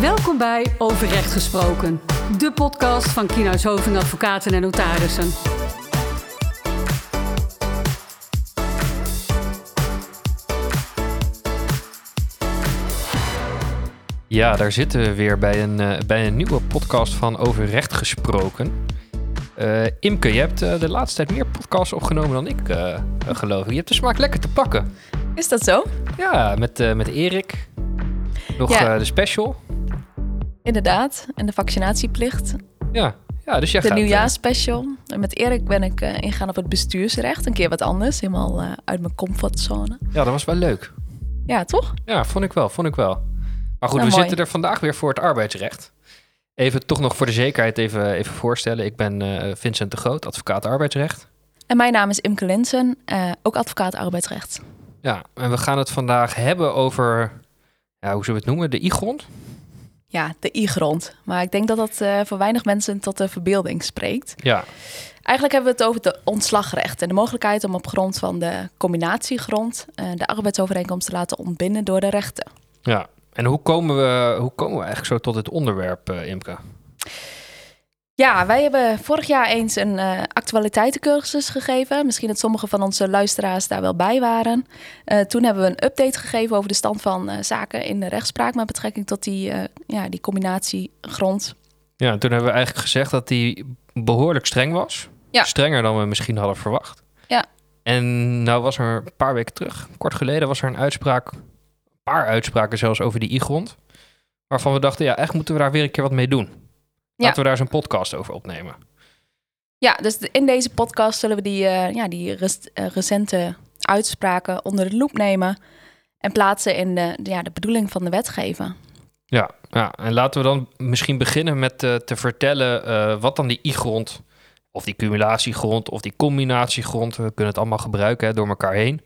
Welkom bij Overrecht Gesproken, de podcast van Kienhuis Hoving Advocaten en Notarissen. Ja, daar zitten we weer bij een, uh, bij een nieuwe podcast van Overrecht Gesproken. Uh, Imke, je hebt uh, de laatste tijd meer podcasts opgenomen dan ik, geloof ik. Je hebt de smaak lekker te pakken. Is dat zo? Ja, met, met Erik. Nog ja. de special. Inderdaad, en de vaccinatieplicht. Ja, ja dus jij De gaat... nieuwjaarsspecial. En met Erik ben ik ingaan op het bestuursrecht. Een keer wat anders, helemaal uit mijn comfortzone. Ja, dat was wel leuk. Ja, toch? Ja, vond ik wel, vond ik wel. Maar goed, we zitten er vandaag weer voor het arbeidsrecht. Even toch nog voor de zekerheid even, even voorstellen. Ik ben uh, Vincent de Groot, advocaat arbeidsrecht. En mijn naam is Imke Linsen, uh, ook advocaat arbeidsrecht. Ja, en we gaan het vandaag hebben over, ja, hoe zullen we het noemen, de I-grond? Ja, de I-grond. Maar ik denk dat dat uh, voor weinig mensen tot de verbeelding spreekt. Ja. Eigenlijk hebben we het over het ontslagrecht en de mogelijkheid om op grond van de combinatiegrond de arbeidsovereenkomst te laten ontbinden door de rechten. Ja, en hoe komen we, hoe komen we eigenlijk zo tot dit onderwerp, uh, Imke? Ja, wij hebben vorig jaar eens een uh, actualiteitencursus gegeven. Misschien dat sommige van onze luisteraars daar wel bij waren. Uh, toen hebben we een update gegeven over de stand van uh, zaken in de rechtspraak met betrekking tot die, ja, die combinatiegrond. Ja, toen hebben we eigenlijk gezegd dat die behoorlijk streng was. Ja. Strenger dan we misschien hadden verwacht. Ja. En nou was er een paar weken terug, kort geleden, was er een uitspraak paar uitspraken zelfs over die I-grond. Waarvan we dachten, ja, echt moeten we daar weer een keer wat mee doen. Laten we daar eens een podcast over opnemen. Ja, dus in deze podcast zullen we die, uh, ja, die uh, recente uitspraken onder de loep nemen. En plaatsen in de, de, ja, de bedoeling van de wetgever. Ja, ja, en laten we dan misschien beginnen met uh, te vertellen wat dan die I-grond, of die cumulatiegrond, of die combinatiegrond, we kunnen het allemaal gebruiken hè, door elkaar heen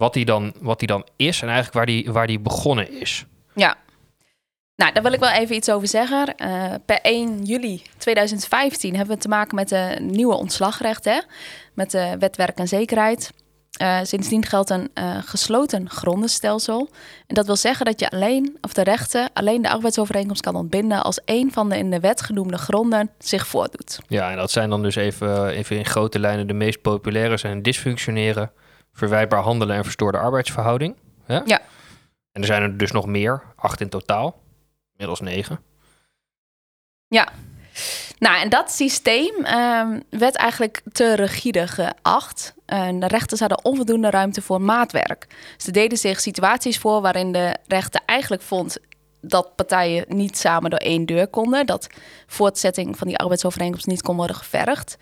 wat die dan, wat die dan is en eigenlijk waar die, waar die begonnen is. Ja, nou, daar wil ik wel even iets over zeggen. Uh, per 1 juli 2015 hebben we te maken met de nieuwe ontslagrecht, hè? met de wet werk en zekerheid. Uh, sindsdien geldt een uh, gesloten grondenstelsel. En dat wil zeggen dat je alleen, of de rechten, alleen de arbeidsovereenkomst kan ontbinden als een van de in de wet genoemde gronden zich voordoet. Ja, en dat zijn dan dus even, even in grote lijnen de meest populaire zijn dysfunctioneren, verwijtbaar handelen en verstoorde arbeidsverhouding. Hè? Ja. En er zijn er dus nog meer, acht in totaal, inmiddels negen. Ja. Nou, en dat systeem um, werd eigenlijk te rigide geacht. De rechters hadden onvoldoende ruimte voor maatwerk. Ze deden zich situaties voor waarin de rechter eigenlijk vond dat partijen niet samen door één deur konden. Dat voortzetting van die arbeidsovereenkomst niet kon worden gevergd.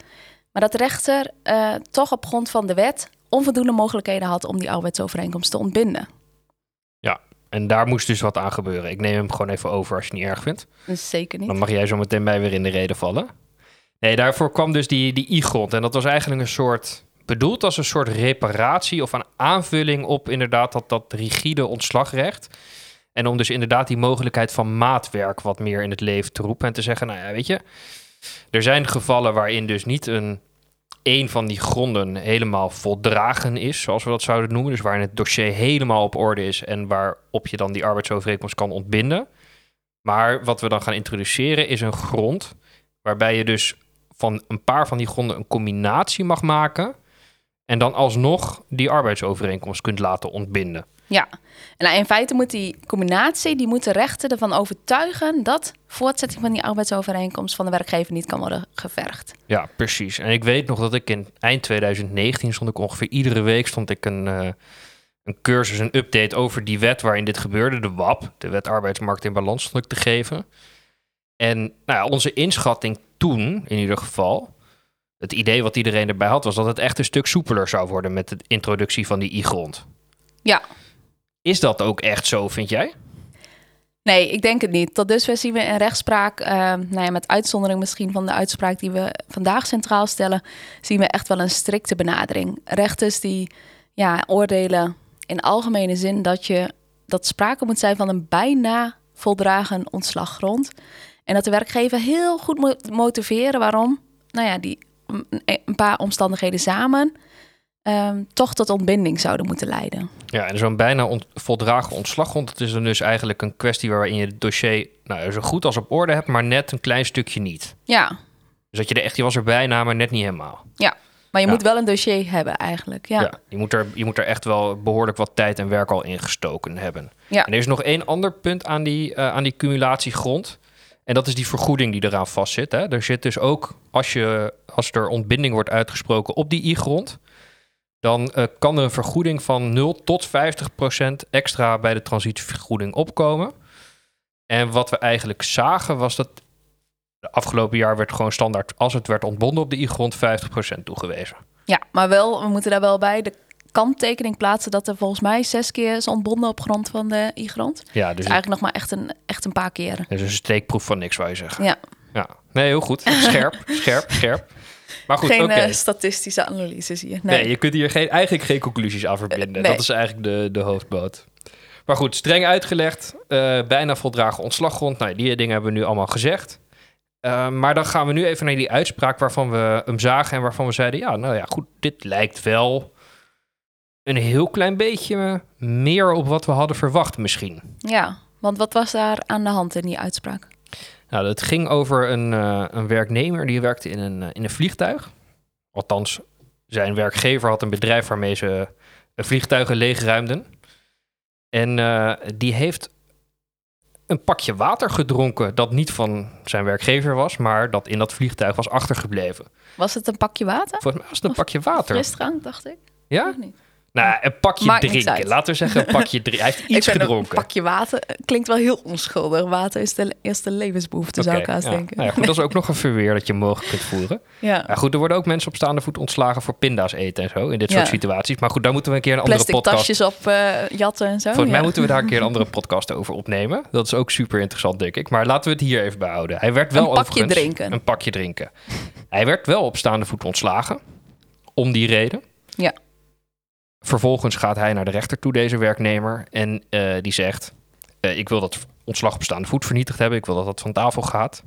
Maar dat de rechter uh, toch op grond van de wet onvoldoende mogelijkheden had om die arbeidsovereenkomst te ontbinden. En daar moest dus wat aan gebeuren. Ik neem hem gewoon even over als je het niet erg vindt. Zeker niet. Dan mag jij zo meteen mij weer in de reden vallen. Nee, daarvoor kwam dus die, die I-grond. En dat was eigenlijk een soort, bedoeld als een soort reparatie of een aanvulling op inderdaad dat, dat rigide ontslagrecht. En om dus inderdaad die mogelijkheid van maatwerk wat meer in het leven te roepen. En te zeggen, nou ja, weet je, er zijn gevallen waarin dus niet een een van die gronden helemaal voldragen is, zoals we dat zouden noemen. Dus waarin het dossier helemaal op orde is en waarop je dan die arbeidsovereenkomst kan ontbinden. Maar wat we dan gaan introduceren is een grond waarbij je dus van een paar van die gronden een combinatie mag maken en dan alsnog die arbeidsovereenkomst kunt laten ontbinden. Ja, en nou, in feite moet die combinatie, die moet de rechter ervan overtuigen dat voortzetting van die arbeidsovereenkomst van de werkgever niet kan worden gevergd. Ja, precies. En ik weet nog dat ik in eind 2019 stond ik ongeveer iedere week stond ik een, uh, een cursus, een update over die wet waarin dit gebeurde, de WAP, de Wet Arbeidsmarkt in Balans, stond ik te geven. En nou ja, onze inschatting toen, in ieder geval, het idee wat iedereen erbij had, was dat het echt een stuk soepeler zou worden met de introductie van die I-grond. Ja, is dat ook echt zo, vind jij? Nee, ik denk het niet. Tot dusver zien we in rechtspraak, uh, nou ja, met uitzondering misschien van de uitspraak die we vandaag centraal stellen, zien we echt wel een strikte benadering. Rechters die ja, oordelen in algemene zin dat, je, dat sprake moet zijn van een bijna voldragen ontslaggrond. En dat de werkgever heel goed moet motiveren waarom. Nou ja, die een paar omstandigheden samen ehm, toch tot ontbinding zouden moeten leiden. Ja, en zo'n bijna ont voldragen ontslaggrond, dat is dan dus eigenlijk een kwestie waarin je het dossier nou, zo goed als op orde hebt, maar net een klein stukje niet. Ja, Dus dat je er echt, je was er bijna, maar net niet helemaal. maar je Ja. moet wel een dossier hebben eigenlijk. Ja, Ja. je, moet er, je moet er echt wel behoorlijk wat tijd en werk al in gestoken hebben. Ja. En er is nog één ander punt aan die, eh, aan die cumulatiegrond. En dat is die vergoeding die eraan vastzit. Hè. Er zit dus ook, als, je, als er ontbinding wordt uitgesproken op die i-grond... dan eh, kan er een vergoeding van 0 tot 50 procent extra bij de transitievergoeding opkomen. En wat we eigenlijk zagen was dat... De afgelopen jaar werd gewoon standaard, als het werd ontbonden op de i-grond, 50% toegewezen. ja, maar wel, we moeten daar wel bij de kanttekening plaatsen dat er volgens mij zes keer is ontbonden op grond van de i-grond. Ja, dus Dus eigenlijk nog maar echt een, echt een paar keren. Dus een steekproef van niks, zou je zeggen. Ja, Ja. Nee, heel goed. Scherp, scherp, scherp. Maar goed, geen eh, statistische analyses hier. Nee. Nee. je kunt hier geen, eigenlijk geen conclusies aan verbinden. Nee. Dat is eigenlijk de, de hoofdboot. Maar goed, streng uitgelegd. eh, bijna voldragen ontslaggrond. Nou, die dingen hebben we nu allemaal gezegd. Eh, maar dan gaan we nu even naar die uitspraak waarvan we hem zagen... en waarvan we zeiden, ja, nou ja, goed, dit lijkt wel... een heel klein beetje meer op wat we hadden verwacht misschien. Ja, want wat was daar aan de hand in die uitspraak? Nou, het ging over een, eh, een werknemer die werkte in een, eh, in een vliegtuig. Althans, zijn werkgever had een bedrijf waarmee ze eh, vliegtuigen leegruimden. En die heeft een pakje water gedronken dat niet van zijn werkgever was, maar dat in dat vliegtuig was achtergebleven. Was het een pakje water? Volgens mij was het een pakje water. Frisdrank, dacht ik. Ja? Of niet? Nou, een pakje Maakt drinken. Laten we zeggen een pakje drinken. Hij heeft iets gedronken. Een pakje water eh, klinkt wel heel onschuldig. Water is de eerste levensbehoefte, zou ik haast ja. denken. Nou ja, goed, dat is ook nog een verweer dat je mogelijk kunt voeren. Ja. Goed, er worden ook mensen op staande voet ontslagen voor pinda's eten en zo in dit soort situaties. Maar goed, daar moeten we een keer een andere Plastic podcast. tasjes op eh, jatten en zo. Volgens mij moeten we daar een keer een andere podcast over opnemen. Dat is ook super interessant, denk ik. Maar laten we het hier even behouden. Hij werd wel Een pakje drinken. Een pakje drinken. Hij werd wel op staande voet ontslagen. Om die reden. Ja. Vervolgens gaat hij naar de rechter toe, deze werknemer. En eh, die zegt: eh, Ik wil dat ontslag op staande voet vernietigd hebben. Ik wil dat dat van tafel gaat.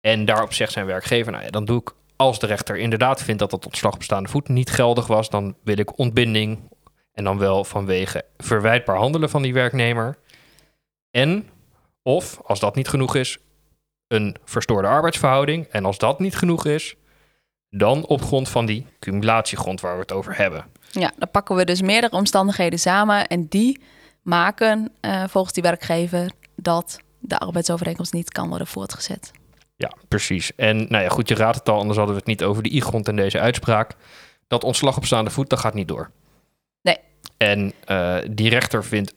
En daarop zegt zijn werkgever: Nou ja, dan doe ik. Als de rechter inderdaad vindt dat dat ontslag op staande voet niet geldig was, dan wil ik ontbinding. En dan wel vanwege verwijtbaar handelen van die werknemer. En of, als dat niet genoeg is, een verstoorde arbeidsverhouding. En als dat niet genoeg is, dan op grond van die cumulatiegrond waar we het over hebben. Ja, dan pakken we dus meerdere omstandigheden samen. En die maken eh, volgens die werkgever dat de arbeidsovereenkomst niet kan worden voortgezet. Ja, precies. En nou ja, goed, je raadt het al, anders hadden we het niet over de i-grond en deze uitspraak. Dat ontslag op staande voet, dat gaat niet door. Nee. En eh, die rechter vindt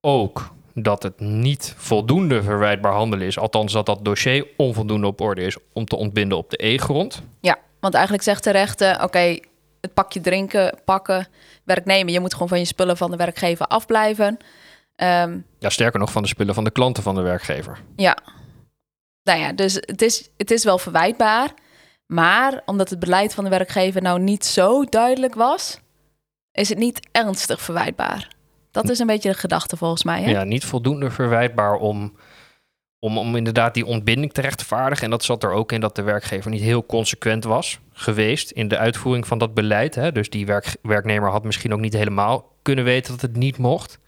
ook dat het niet voldoende verwijtbaar handelen is. Althans, dat dat dossier onvoldoende op orde is om te ontbinden op de e-grond. Ja, want eigenlijk zegt de rechter: oké, het pakje drinken, pakken, werknemer, je moet gewoon van je spullen van de werkgever afblijven. Ehm, Ja, sterker nog, van de spullen van de klanten van de werkgever. ja, nou ja, dus het is, het is wel verwijtbaar. Maar omdat het beleid van de werkgever nou niet zo duidelijk was, is het niet ernstig verwijtbaar. Dat is een beetje de gedachte volgens mij. Hè? Ja, niet voldoende verwijtbaar om, om, om inderdaad die ontbinding te rechtvaardigen. En dat zat er ook in dat de werkgever niet heel consequent was geweest in de uitvoering van dat beleid. Hè. Dus die werk, werknemer had misschien ook niet helemaal kunnen weten dat het niet mocht.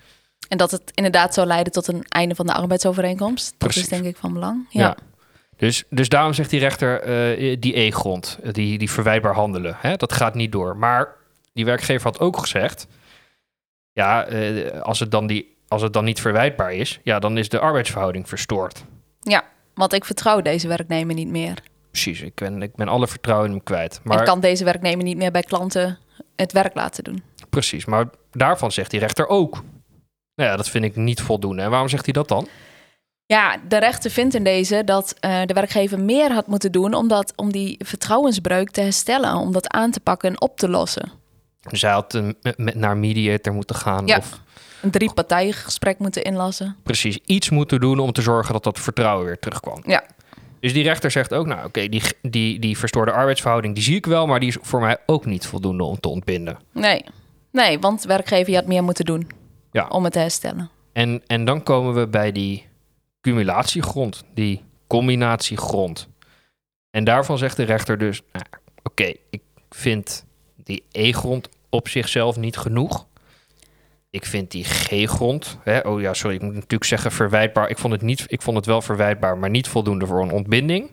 En dat het inderdaad zou leiden tot een einde van de arbeidsovereenkomst. Dat is denk ik van belang. Ja. Ja. Dus, dus daarom zegt die rechter, eh, die E-grond, eh, die, die verwijtbaar handelen, hè, dat gaat niet door. Maar die werkgever had ook gezegd, ja, eh, als, het dan die, als het dan niet verwijtbaar is, ja, dan is de arbeidsverhouding verstoord. Want ik vertrouw deze werknemer niet meer. Precies, ik ben, ik ben alle vertrouwen in hem kwijt. Maar En kan deze werknemer niet meer bij klanten het werk laten doen. Precies, maar daarvan zegt die rechter ook. Nou ja, dat vind ik niet voldoende. En waarom zegt hij dat dan? Ja, de rechter vindt in deze dat eh, de werkgever meer had moeten doen om, dat, om die vertrouwensbreuk te herstellen, om dat aan te pakken en op te lossen. Dus hij had een- met naar mediator moeten gaan Ja. of Een drie partijen gesprek moeten inlassen. precies iets moeten doen om te zorgen dat dat vertrouwen weer terugkwam. Ja. Dus die rechter zegt ook, nou oké, die, die, die verstoorde arbeidsverhouding, die zie ik wel, maar die is voor mij ook niet voldoende om te ontbinden. Nee, nee want werkgever had meer moeten doen Ja. om het te herstellen. En, en dan komen we bij die cumulatiegrond, die combinatiegrond. En daarvan zegt de rechter dus, nou, oké, ik vind die E-grond op zichzelf niet genoeg. Ik vind die G-grond, oh ja, sorry, ik moet natuurlijk zeggen verwijtbaar. Ik vond het, niet, ik vond het wel verwijtbaar, maar niet voldoende voor een ontbinding.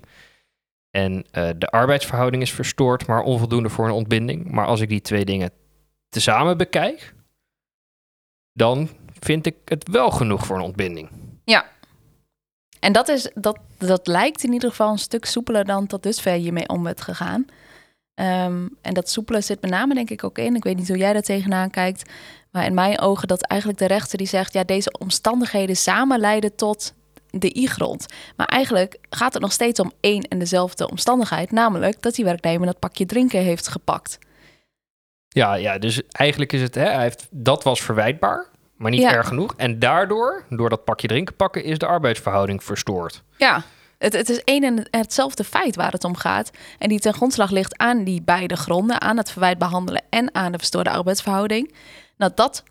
En eh, de arbeidsverhouding is verstoord, maar onvoldoende voor een ontbinding. Maar als ik die twee dingen tezamen bekijk, dan vind ik het wel genoeg voor een ontbinding. En dat, is, dat, dat lijkt in ieder geval een stuk soepeler dan tot dusver je mee om werd gegaan. Ehm, en dat soepele zit met name denk ik ook in. Ik weet niet hoe jij daar tegenaan kijkt. Maar in mijn ogen dat eigenlijk de rechter die zegt... ja, deze omstandigheden samen leiden tot de i-grond. Maar eigenlijk gaat het nog steeds om één en dezelfde omstandigheid. Namelijk dat die werknemer dat pakje drinken heeft gepakt. Ja, ja dus eigenlijk is het, hè, hij heeft, dat was verwijtbaar, maar niet Ja. erg genoeg. En daardoor, door dat pakje drinken pakken, is de arbeidsverhouding verstoord. Ja, het, het is één en hetzelfde feit waar het om gaat. En die ten grondslag ligt aan die beide gronden, aan het verwijt behandelen en aan de verstoorde arbeidsverhouding. Nou, dat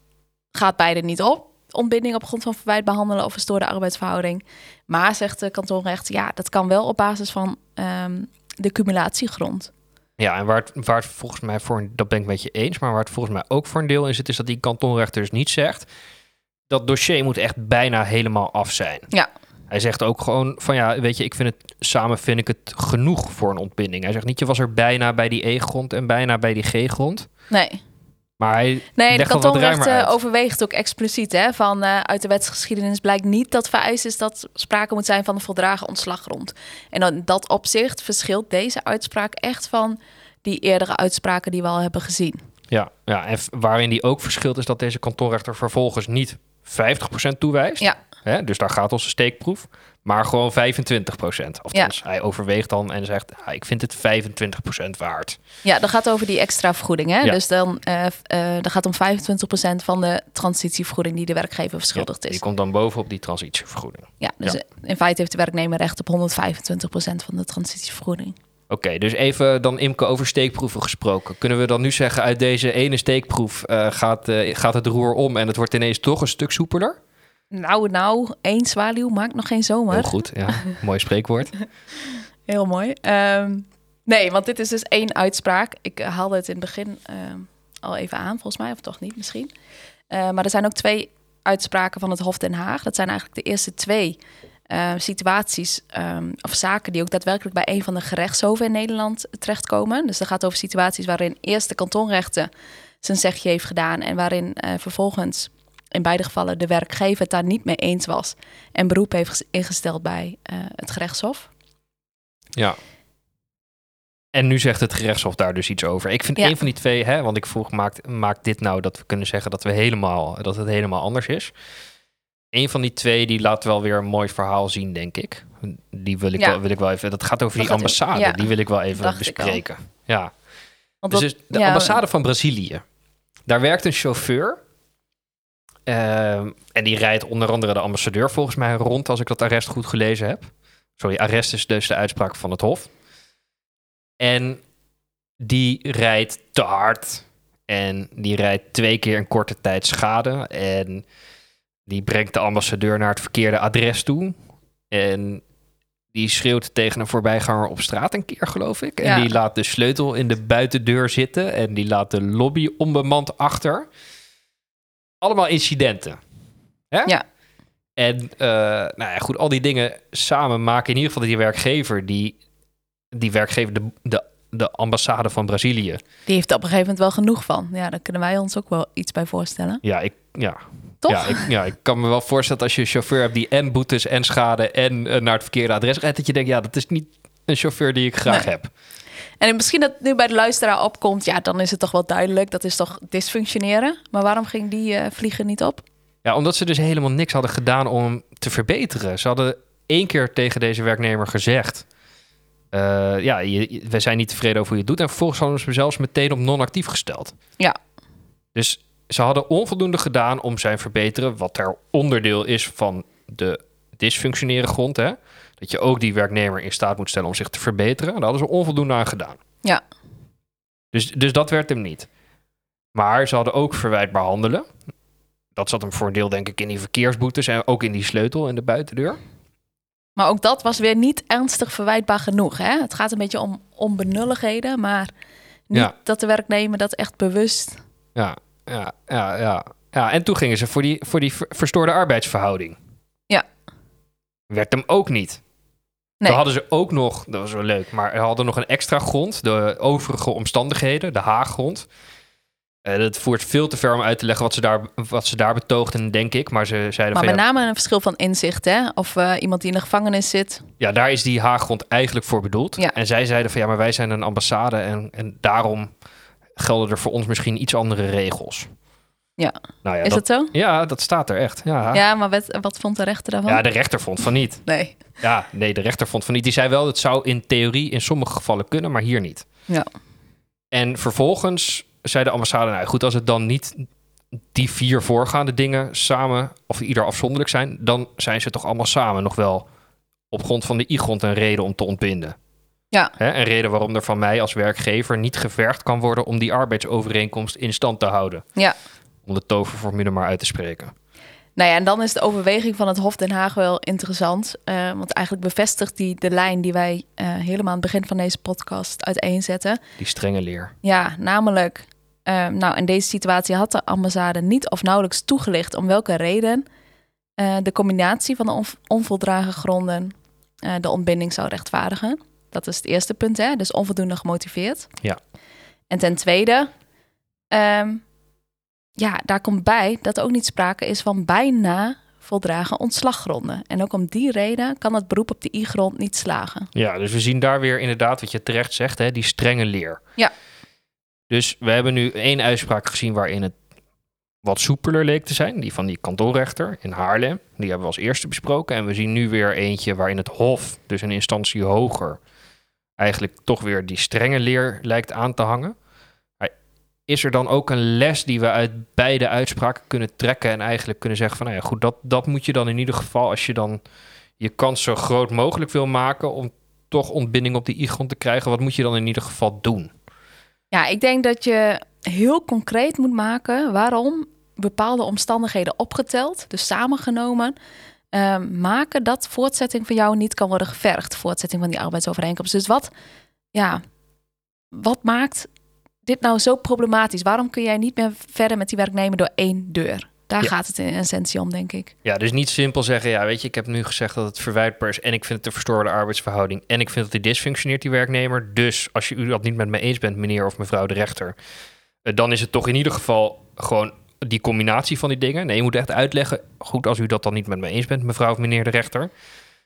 gaat beide niet op. Ontbinding op grond van verwijt behandelen of verstoorde arbeidsverhouding. Maar zegt de kantonrecht, ja, dat kan wel op basis van ehm, de cumulatiegrond. Ja, en waar het, waar het volgens mij voor, een- dat ben ik met je eens, maar waar het volgens mij ook voor een deel in zit, is dat die kantonrechter dus niet zegt, dat dossier moet echt bijna helemaal af zijn. Ja. Hij zegt ook gewoon van ja, weet je, ik vind het samen vind ik het genoeg voor een ontbinding. Hij zegt niet, je was er bijna bij die E-grond en bijna bij die G-grond. Nee, Maar hij Nee, de kantonrecht eh, overweegt ook expliciet hè, van eh, uit de wetsgeschiedenis blijkt niet dat vereist is dat sprake moet zijn van een voldragen ontslaggrond. En dan in dat opzicht verschilt deze uitspraak echt van die eerdere uitspraken die we al hebben gezien. Ja, ja, en waarin die ook verschilt is dat deze kantonrechter vervolgens niet 50% toewijst. Ja. Hè, dus daar gaat onze steekproef. Maar gewoon 25%. Althans, hij overweegt dan en zegt... "Ah, ik vind het 25% waard. Ja, dat gaat over die extra vergoeding. Hè? Ja. Dus dan eh, eh, dat gaat om 25% van de transitievergoeding die de werkgever verschuldigd Die is. komt dan bovenop die transitievergoeding. Ja, dus Ja. in feite heeft de werknemer recht op 125% van de transitievergoeding. Oké, dus even dan Imke over steekproeven gesproken. Kunnen we dan nu zeggen... uit deze ene steekproef eh, gaat, eh, gaat het roer om... en het wordt ineens toch een stuk soepeler? Nou, nou, één zwaluw maakt nog geen zomer. Heel goed, ja. Mooi spreekwoord. Heel mooi. Ehm, nee, want dit is dus één uitspraak. Ik eh, haalde het in het begin ehm, al even aan, volgens mij, of toch niet misschien. Eh, maar er zijn ook twee uitspraken van het Hof Den Haag. Dat zijn eigenlijk de eerste twee eh, situaties ehm, of zaken die ook daadwerkelijk bij een van de gerechtshoven in Nederland terechtkomen. Dus dat gaat over situaties waarin eerst de kantonrechter zijn zegje heeft gedaan en waarin vervolgens in beide gevallen de werkgever het daar niet mee eens was en beroep heeft ges- ingesteld bij eh, het gerechtshof. Ja. En nu zegt het gerechtshof daar dus iets over. Ik vind Ja. een van die twee, hè, want ik vroeg, maakt, maakt dit nou dat we kunnen zeggen dat, we helemaal, dat het helemaal anders is? Een van die twee, die laat wel weer een mooi verhaal zien, denk ik. Die wil ik, Ja. wel, wil ik wel even, dat gaat over Dat die ambassade, ja. die wil ik wel even Dacht bespreken. Ja, Want dus dat- de ambassade van Brazilië. Daar werkt een chauffeur. Ehm, en die rijdt onder andere de ambassadeur volgens mij rond, als ik dat arrest goed gelezen heb. Sorry, arrest is dus de uitspraak van het Hof. En die rijdt te hard. En die rijdt twee keer in korte tijd schade. En die brengt de ambassadeur naar het verkeerde adres toe. En die schreeuwt tegen een voorbijganger op straat een keer, geloof ik. En Ja. die laat de sleutel in de buitendeur zitten. En die laat de lobby onbemand achter. Allemaal incidenten. Hè? Ja. En eh, nou ja, goed, al die dingen samen maken in ieder geval dat die werkgever, die, die werkgever, de, de, de ambassade van Brazilië. Die heeft er op een gegeven moment wel genoeg van. Ja, daar kunnen wij ons ook wel iets bij voorstellen. Ja, ik, ja, Toch? Ja, ik, ja, ik kan me wel voorstellen dat als je een chauffeur hebt die en boetes en schade en eh, naar het verkeerde adres rijdt, dat je denkt, ja, dat is niet een chauffeur die ik graag Nee. heb. En misschien dat nu bij de luisteraar opkomt, ja, dan is het toch wel duidelijk. Dat is toch dysfunctioneren. Maar waarom ging die eh, vliegen niet op? Ja, omdat ze dus helemaal niks hadden gedaan om hem te verbeteren. Ze hadden één keer tegen deze werknemer gezegd... eh, ja, je, wij zijn niet tevreden over hoe je het doet. En vervolgens hadden ze hem zelfs meteen op non-actief gesteld. Ja. Dus ze hadden onvoldoende gedaan om zijn verbeteren... wat er onderdeel is van de dysfunctioneren grond. Hè? Dat je ook die werknemer in staat moet stellen om zich te verbeteren. Daar hadden ze onvoldoende aan gedaan. Ja. Dus, dus dat werd hem niet. Maar ze hadden ook verwijtbaar handelen. Dat zat hem voor een deel, denk ik, in die verkeersboetes en ook in die sleutel in de buitendeur. Maar ook dat was weer niet ernstig verwijtbaar genoeg. Hè? Het gaat een beetje om onbenulligheden, maar Niet Ja. dat de werknemer dat echt bewust... Ja, ja, ja, ja. ja en toen gingen ze voor die, voor die ver- verstoorde arbeidsverhouding. Ja. Werd hem ook niet. Nee. Hadden ze ook nog, dat was wel leuk, maar ze hadden nog een extra grond, de overige omstandigheden, de haaggrond. Eh dat voert veel te ver om uit te leggen wat ze daar, wat ze daar betoogden, denk ik. Maar ze zeiden Maar van met ja, name een verschil van inzicht, hè? Of eh, iemand die in de gevangenis zit. ja, daar is die haaggrond eigenlijk voor bedoeld. Ja. En zij zeiden van ja, maar wij zijn een ambassade en, en daarom gelden er voor ons misschien iets andere regels. Ja. Nou ja, is dat, dat zo? ja, dat staat er echt. Ja, Ja, maar wat, wat vond de rechter daarvan? ja de rechter vond van niet. Nee. Ja, nee, de rechter vond van niet. Die zei wel, het zou in theorie in sommige gevallen kunnen, maar hier niet. Ja. En vervolgens zei de ambassade, nou goed, als het dan niet die vier voorgaande dingen samen of ieder afzonderlijk zijn, dan zijn ze toch allemaal samen nog wel op grond van de I-grond een reden om te ontbinden. Ja. Hè, een reden waarom er van mij als werkgever niet gevergd kan worden om die arbeidsovereenkomst in stand te houden. Ja. Om de toverformule maar uit te spreken. Nou ja, en dan is de overweging van het Hof Den Haag wel interessant. eh, want eigenlijk bevestigt die de lijn die wij eh, helemaal aan het begin van deze podcast uiteenzetten. Die strenge leer. Ja, namelijk, eh, nou in deze situatie had de ambassade niet of nauwelijks toegelicht om welke reden de combinatie van de on- onvoldragen gronden de ontbinding zou rechtvaardigen. Dat is het eerste punt, hè? dus onvoldoende gemotiveerd. Ja. En ten tweede, ehm, ja, daar komt bij dat er ook niet sprake is van bijna voldragen ontslaggronden. En ook om die reden kan het beroep op de I-grond niet slagen. Ja, dus we zien daar weer inderdaad wat je terecht zegt, hè, die strenge leer. Ja. Dus we hebben nu één uitspraak gezien waarin het wat soepeler leek te zijn. Die van die kantoorrechter in Haarlem. Die hebben we als eerste besproken. En we zien nu weer eentje waarin het Hof, dus een instantie hoger, eigenlijk toch weer die strenge leer lijkt aan te hangen. Is er dan ook een les die we uit beide uitspraken kunnen trekken en eigenlijk kunnen zeggen van, nou ja, goed, dat, dat moet je dan in ieder geval als je dan je kans zo groot mogelijk wil maken om toch ontbinding op die i-grond te krijgen, wat moet je dan in ieder geval doen? Ja, ik denk dat je heel concreet moet maken waarom bepaalde omstandigheden opgeteld, dus samengenomen, ehm, maken dat voortzetting van jou niet kan worden gevergd, voortzetting van die arbeidsovereenkomst. Dus wat, ja, wat maakt dit nou zo problematisch? Waarom kun jij niet meer verder met die werknemer door één deur? Daar Ja. gaat het in essentie om, denk ik. Ja, dus niet simpel zeggen, ja, weet je, ik heb nu gezegd dat het verwijtbaar is en ik vind het een verstoorde arbeidsverhouding en ik vind dat die dysfunctioneert, die werknemer. Dus als je u dat niet met me eens bent, meneer of mevrouw de rechter, eh, dan is het toch in ieder geval gewoon die combinatie van die dingen. Nee, je moet echt uitleggen, goed, als u dat dan niet met me eens bent, mevrouw of meneer de rechter,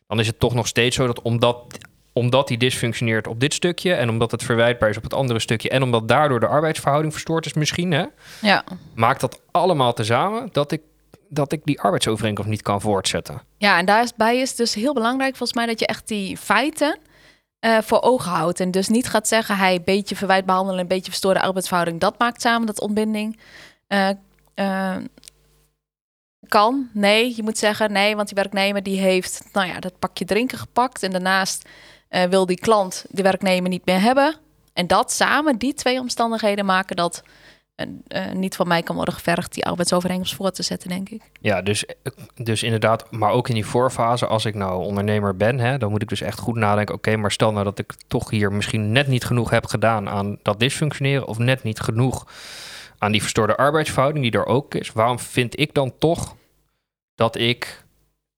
dan is het toch nog steeds zo dat omdat, omdat die dysfunctioneert op dit stukje en omdat het verwijtbaar is op het andere stukje en omdat daardoor de arbeidsverhouding verstoord is misschien, hè, Ja. maakt dat allemaal tezamen dat ik, dat ik die arbeidsovereenkomst niet kan voortzetten. Ja, en daarbij is het dus heel belangrijk volgens mij dat je echt die feiten eh, voor ogen houdt. En dus niet gaat zeggen, hij een beetje verwijt behandelen, een beetje verstoorde arbeidsverhouding. Dat maakt samen dat ontbinding eh, eh, kan. Nee, je moet zeggen, nee, want die werknemer die heeft, nou ja, dat pakje drinken gepakt. En daarnaast eh, wil die klant de werknemer niet meer hebben. En dat samen, die twee omstandigheden maken dat eh, niet van mij kan worden gevergd die arbeidsovereenkomst voor te zetten, denk ik. Ja, dus, dus inderdaad, maar ook in die voorfase, als ik nou ondernemer ben, hè, dan moet ik dus echt goed nadenken. Oké, maar stel nou dat ik toch hier misschien net niet genoeg heb gedaan aan dat dysfunctioneren, of net niet genoeg aan die verstoorde arbeidsverhouding die er ook is. Waarom vind ik dan toch dat ik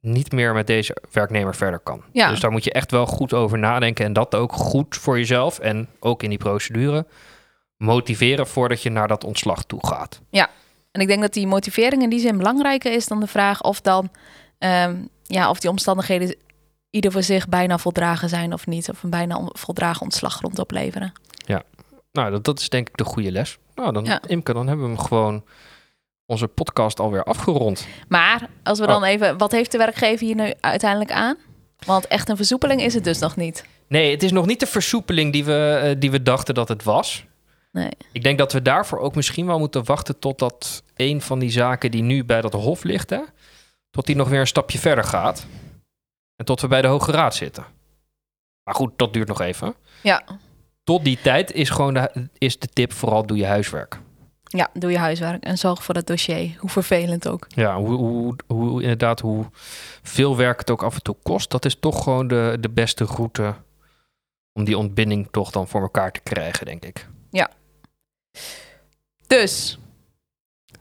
niet meer met deze werknemer verder kan? Ja. Dus daar moet je echt wel goed over nadenken en dat ook goed voor jezelf en ook in die procedure motiveren voordat je naar dat ontslag toe gaat. En ik denk dat die motivering in die zin belangrijker is dan de vraag of dan ehm, ja, of die omstandigheden ieder voor zich bijna voldragen zijn of niet. Of een bijna voldragen ontslaggrond opleveren. Nou, dat, dat is denk ik de goede les. Nou, dan, Ja. Imke, dan hebben we hem gewoon onze podcast alweer afgerond. Maar als we Oh. dan even, wat heeft de werkgever hier nu uiteindelijk aan? Want echt een versoepeling is het dus nog niet. Nee, het is nog niet de versoepeling die we, eh, die we dachten dat het was. Nee. Ik denk dat we daarvoor ook misschien wel moeten wachten totdat een van die zaken die nu bij dat hof ligt, hè, tot die nog weer een stapje verder gaat. En tot we bij de Hoge Raad zitten. Maar goed, dat duurt nog even. Ja. Tot die tijd is gewoon de, is de tip vooral doe je huiswerk. Ja, doe je huiswerk en zorg voor dat dossier. Hoe vervelend ook. Ja, hoe, hoe, hoe, inderdaad, hoe veel werk het ook af en toe kost, dat is toch gewoon de, de beste route om die ontbinding toch dan voor elkaar te krijgen, denk ik. Dus,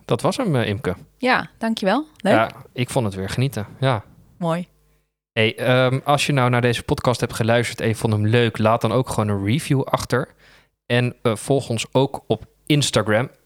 Dat was hem, eh, Imke. ja, dankjewel. Leuk. Ja, ik vond het weer genieten. Ja. Mooi. Hey, ehm, als je nou naar deze podcast hebt geluisterd en je vond hem leuk, laat dan ook gewoon een review achter. En eh, volg ons ook op Instagram,